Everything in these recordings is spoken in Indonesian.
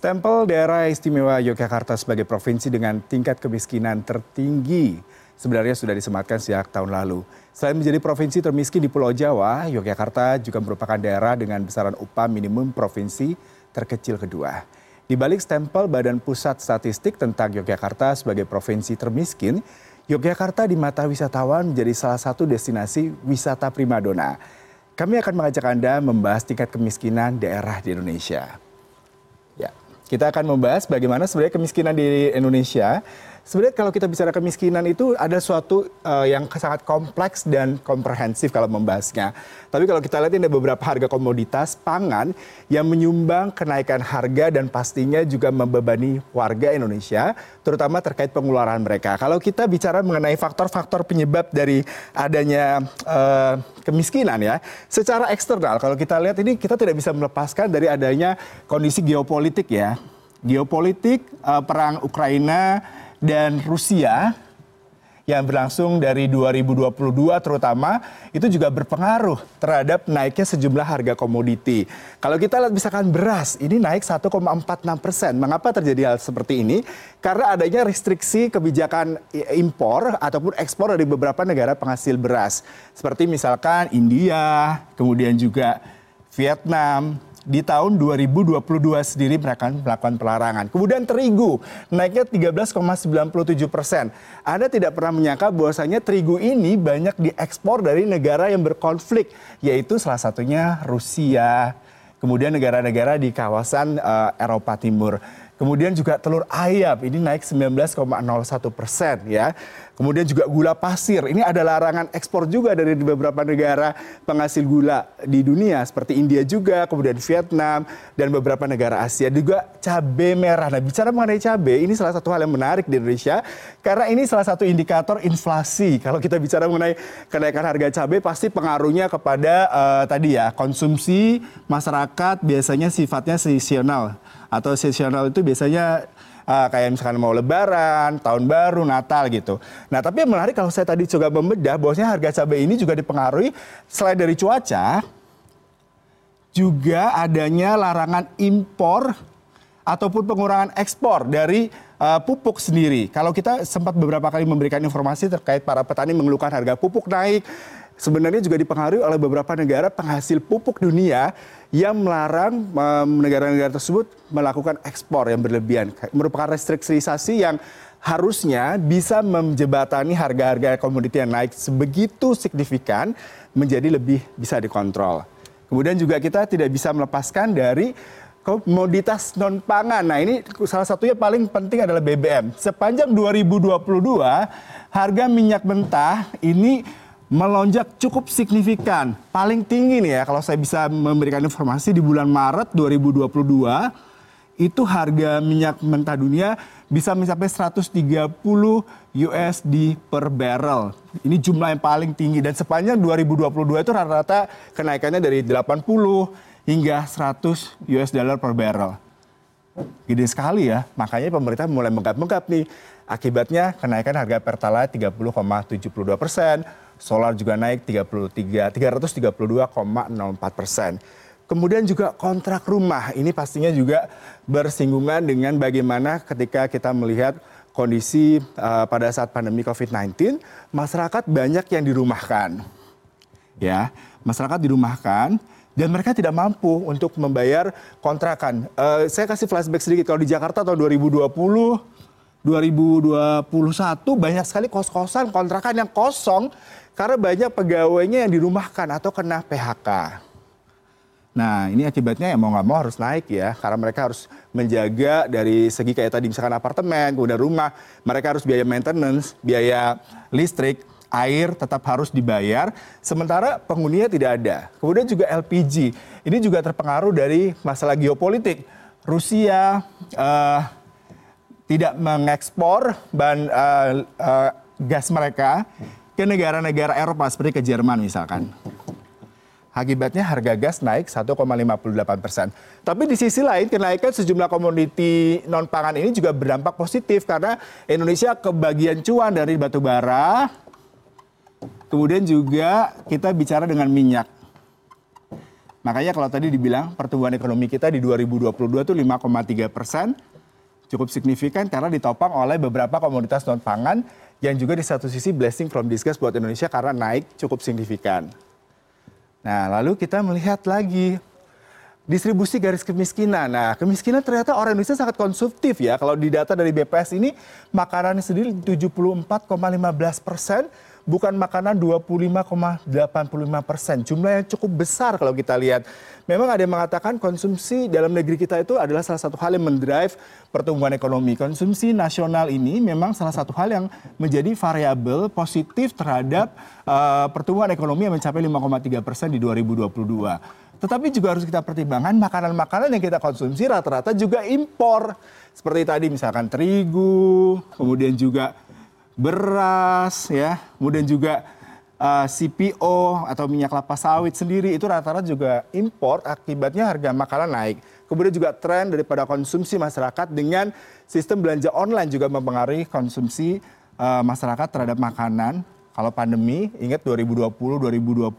Stempel daerah istimewa Yogyakarta sebagai provinsi dengan tingkat kemiskinan tertinggi sebenarnya sudah disematkan sejak tahun lalu. Selain menjadi provinsi termiskin di Pulau Jawa, Yogyakarta juga merupakan daerah dengan besaran upah minimum provinsi terkecil kedua. Di balik stempel Badan Pusat Statistik tentang Yogyakarta sebagai provinsi termiskin, Yogyakarta di mata wisatawan menjadi salah satu destinasi wisata primadona. Kami akan mengajak Anda membahas tingkat kemiskinan daerah di Indonesia. Kita akan membahas bagaimana sebenarnya kemiskinan di Indonesia. Sebenarnya kalau kita bicara kemiskinan itu ada suatu uh, yang sangat kompleks dan komprehensif kalau membahasnya. Tapi kalau kita lihat ini ada beberapa harga komoditas pangan yang menyumbang kenaikan harga dan pastinya juga membebani warga Indonesia, terutama terkait pengeluaran mereka. Kalau kita bicara mengenai faktor-faktor penyebab dari adanya uh, kemiskinan ya, secara eksternal kalau kita lihat ini kita tidak bisa melepaskan dari adanya kondisi geopolitik ya. Geopolitik uh, perang Ukraina dan Rusia yang berlangsung dari 2022 terutama itu juga berpengaruh terhadap naiknya sejumlah harga komoditi. Kalau kita lihat misalkan beras ini naik 1,46 persen. Mengapa terjadi hal seperti ini? Karena adanya restriksi kebijakan impor ataupun ekspor dari beberapa negara penghasil beras. Seperti misalkan India, kemudian juga Vietnam, di tahun 2022 sendiri mereka melakukan pelarangan. Kemudian terigu naiknya 13,97 persen. Anda tidak pernah menyangka bahwasanya terigu ini banyak diekspor dari negara yang berkonflik, yaitu salah satunya Rusia, kemudian negara-negara di kawasan uh, Eropa Timur. Kemudian juga telur ayam ini naik 19,01 persen ya. Kemudian juga gula pasir. Ini ada larangan ekspor juga dari beberapa negara penghasil gula di dunia seperti India juga, kemudian Vietnam dan beberapa negara Asia. Juga cabai merah. Nah bicara mengenai cabai ini salah satu hal yang menarik di Indonesia karena ini salah satu indikator inflasi. Kalau kita bicara mengenai kenaikan harga cabai pasti pengaruhnya kepada uh, tadi ya konsumsi masyarakat biasanya sifatnya seasonal atau seasonal itu biasanya uh, kayak misalkan mau lebaran, tahun baru, Natal gitu. Nah tapi yang menarik kalau saya tadi coba membedah bahwasanya harga cabai ini juga dipengaruhi selain dari cuaca, juga adanya larangan impor ataupun pengurangan ekspor dari uh, pupuk sendiri. Kalau kita sempat beberapa kali memberikan informasi terkait para petani mengeluhkan harga pupuk naik, sebenarnya juga dipengaruhi oleh beberapa negara penghasil pupuk dunia yang melarang negara-negara tersebut melakukan ekspor yang berlebihan. Merupakan restriksisasi yang harusnya bisa menjebatani harga-harga komoditi yang naik sebegitu signifikan menjadi lebih bisa dikontrol. Kemudian juga kita tidak bisa melepaskan dari komoditas non pangan. Nah, ini salah satunya paling penting adalah BBM. Sepanjang 2022 harga minyak mentah ini melonjak cukup signifikan. Paling tinggi nih ya kalau saya bisa memberikan informasi di bulan Maret 2022 itu harga minyak mentah dunia bisa mencapai 130 USD per barrel. Ini jumlah yang paling tinggi dan sepanjang 2022 itu rata-rata kenaikannya dari 80 hingga 100 US dollar per barrel. Gede sekali ya, makanya pemerintah mulai menggap-menggap nih. Akibatnya kenaikan harga Pertalite 30,72 persen, solar juga naik 33 332,04 persen. Kemudian juga kontrak rumah ini pastinya juga bersinggungan dengan bagaimana ketika kita melihat kondisi uh, pada saat pandemi COVID-19 masyarakat banyak yang dirumahkan. Ya, masyarakat dirumahkan dan mereka tidak mampu untuk membayar kontrakan. Uh, saya kasih flashback sedikit kalau di Jakarta tahun 2020 2021 banyak sekali kos-kosan kontrakan yang kosong karena banyak pegawainya yang dirumahkan atau kena PHK. Nah ini akibatnya ya mau nggak mau harus naik ya karena mereka harus menjaga dari segi kayak tadi misalkan apartemen, kemudian rumah, mereka harus biaya maintenance, biaya listrik, air tetap harus dibayar, sementara penghuninya tidak ada. Kemudian juga LPG, ini juga terpengaruh dari masalah geopolitik. Rusia uh, tidak mengekspor ban uh, uh, gas mereka ke negara-negara Eropa seperti ke Jerman misalkan. Akibatnya harga gas naik 1,58 persen. Tapi di sisi lain kenaikan sejumlah komoditi non pangan ini juga berdampak positif karena Indonesia kebagian cuan dari batu bara. Kemudian juga kita bicara dengan minyak. Makanya kalau tadi dibilang pertumbuhan ekonomi kita di 2022 itu 5,3 persen, cukup signifikan karena ditopang oleh beberapa komoditas non pangan yang juga di satu sisi blessing from disgust buat Indonesia karena naik cukup signifikan. Nah, lalu kita melihat lagi distribusi garis kemiskinan. Nah, kemiskinan ternyata orang Indonesia sangat konsumtif ya. Kalau di data dari BPS ini, makanan sendiri 74,15 persen, bukan makanan 25,85 persen. Jumlah yang cukup besar kalau kita lihat. Memang ada yang mengatakan konsumsi dalam negeri kita itu adalah salah satu hal yang mendrive pertumbuhan ekonomi. Konsumsi nasional ini memang salah satu hal yang menjadi variabel positif terhadap uh, pertumbuhan ekonomi yang mencapai 5,3 persen di 2022. Tetapi juga harus kita pertimbangkan makanan-makanan yang kita konsumsi rata-rata juga impor. Seperti tadi misalkan terigu, kemudian juga beras ya, kemudian juga uh, eh, CPO atau minyak kelapa sawit sendiri itu rata-rata juga impor akibatnya harga makanan naik. Kemudian juga tren daripada konsumsi masyarakat dengan sistem belanja online juga mempengaruhi konsumsi uh, masyarakat terhadap makanan. Kalau pandemi, ingat 2020, 2021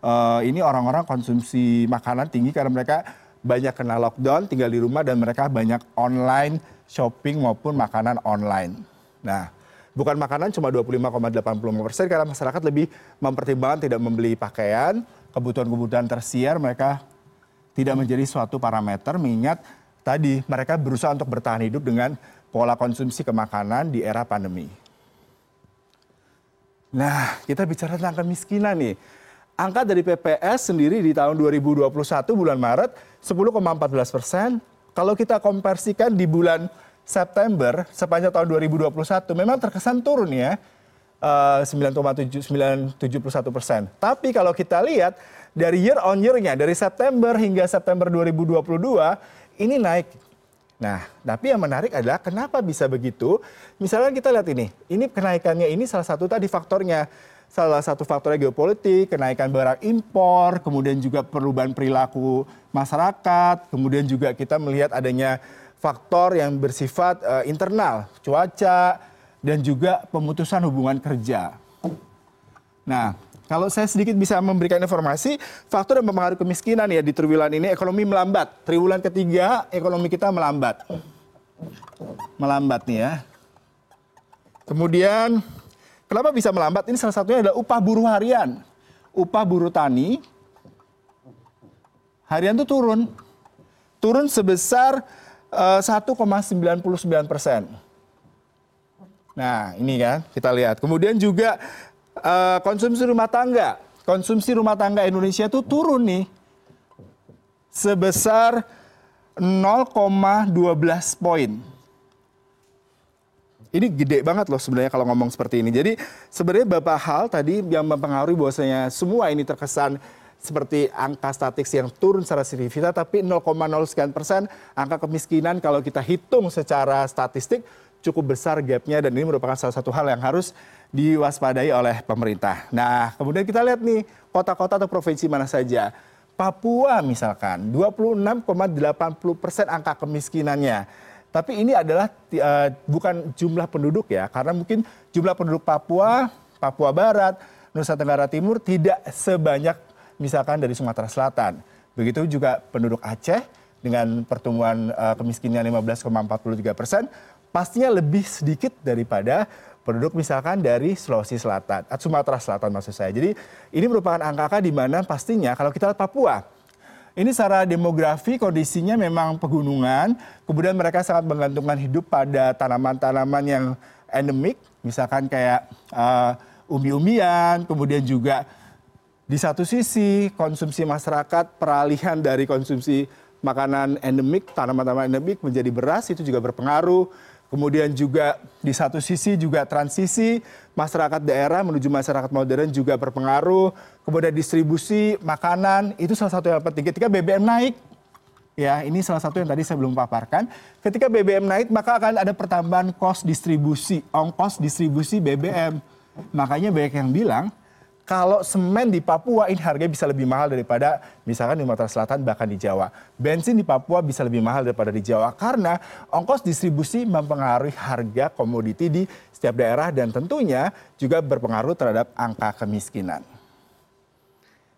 uh, ini orang-orang konsumsi makanan tinggi karena mereka banyak kena lockdown, tinggal di rumah dan mereka banyak online shopping maupun makanan online. Nah, bukan makanan cuma 25,85 persen karena masyarakat lebih mempertimbangkan tidak membeli pakaian, kebutuhan-kebutuhan tersier mereka tidak menjadi suatu parameter mengingat tadi mereka berusaha untuk bertahan hidup dengan pola konsumsi kemakanan di era pandemi. Nah, kita bicara tentang kemiskinan nih. Angka dari PPS sendiri di tahun 2021 bulan Maret 10,14 persen. Kalau kita konversikan di bulan September sepanjang tahun 2021 memang terkesan turun ya. Uh, 9,71 persen. Tapi kalau kita lihat dari year on year-nya dari September hingga September 2022 ini naik. Nah, tapi yang menarik adalah kenapa bisa begitu? Misalnya kita lihat ini, ini kenaikannya ini salah satu tadi faktornya. Salah satu faktornya geopolitik, kenaikan barang impor, kemudian juga perubahan perilaku masyarakat, kemudian juga kita melihat adanya faktor yang bersifat uh, internal, cuaca, dan juga pemutusan hubungan kerja. Nah, kalau saya sedikit bisa memberikan informasi, faktor yang mempengaruhi kemiskinan ya di triwulan ini ekonomi melambat. Triwulan ketiga ekonomi kita melambat. Melambat nih ya. Kemudian kenapa bisa melambat? Ini salah satunya adalah upah buruh harian. Upah buruh tani harian itu turun. Turun sebesar 1,99 eh, persen. Nah ini kan kita lihat. Kemudian juga uh, konsumsi rumah tangga. Konsumsi rumah tangga Indonesia itu turun nih sebesar 0,12 poin. Ini gede banget loh sebenarnya kalau ngomong seperti ini. Jadi sebenarnya beberapa hal tadi yang mempengaruhi bahwasanya semua ini terkesan seperti angka statistik yang turun secara signifikan, tapi 0,0 sekian persen angka kemiskinan kalau kita hitung secara statistik cukup besar gapnya dan ini merupakan salah satu hal yang harus diwaspadai oleh pemerintah. Nah, kemudian kita lihat nih kota-kota atau provinsi mana saja. Papua misalkan 26,80 persen angka kemiskinannya. Tapi ini adalah uh, bukan jumlah penduduk ya, karena mungkin jumlah penduduk Papua, Papua Barat, Nusa Tenggara Timur tidak sebanyak misalkan dari Sumatera Selatan. Begitu juga penduduk Aceh dengan pertumbuhan uh, kemiskinan 15,43 persen, pastinya lebih sedikit daripada penduduk misalkan dari Sulawesi Selatan, atau Sumatera Selatan maksud saya. Jadi ini merupakan angka-angka di mana pastinya kalau kita lihat Papua, ini secara demografi kondisinya memang pegunungan, kemudian mereka sangat menggantungkan hidup pada tanaman-tanaman yang endemik, misalkan kayak uh, umbi-umbian, kemudian juga di satu sisi konsumsi masyarakat peralihan dari konsumsi makanan endemik, tanaman-tanaman endemik menjadi beras itu juga berpengaruh. Kemudian juga di satu sisi juga transisi masyarakat daerah menuju masyarakat modern juga berpengaruh. Kemudian distribusi makanan itu salah satu yang penting. Ketika BBM naik, ya ini salah satu yang tadi saya belum paparkan. Ketika BBM naik maka akan ada pertambahan kos distribusi, ongkos distribusi BBM. Makanya banyak yang bilang kalau semen di Papua ini harganya bisa lebih mahal daripada misalkan di Sumatera Selatan bahkan di Jawa. Bensin di Papua bisa lebih mahal daripada di Jawa karena ongkos distribusi mempengaruhi harga komoditi di setiap daerah dan tentunya juga berpengaruh terhadap angka kemiskinan.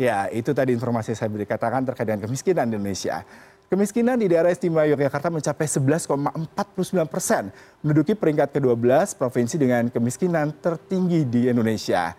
Ya, itu tadi informasi saya beri katakan terkait dengan kemiskinan di Indonesia. Kemiskinan di daerah istimewa Yogyakarta mencapai 11,49 persen, menduduki peringkat ke-12 provinsi dengan kemiskinan tertinggi di Indonesia.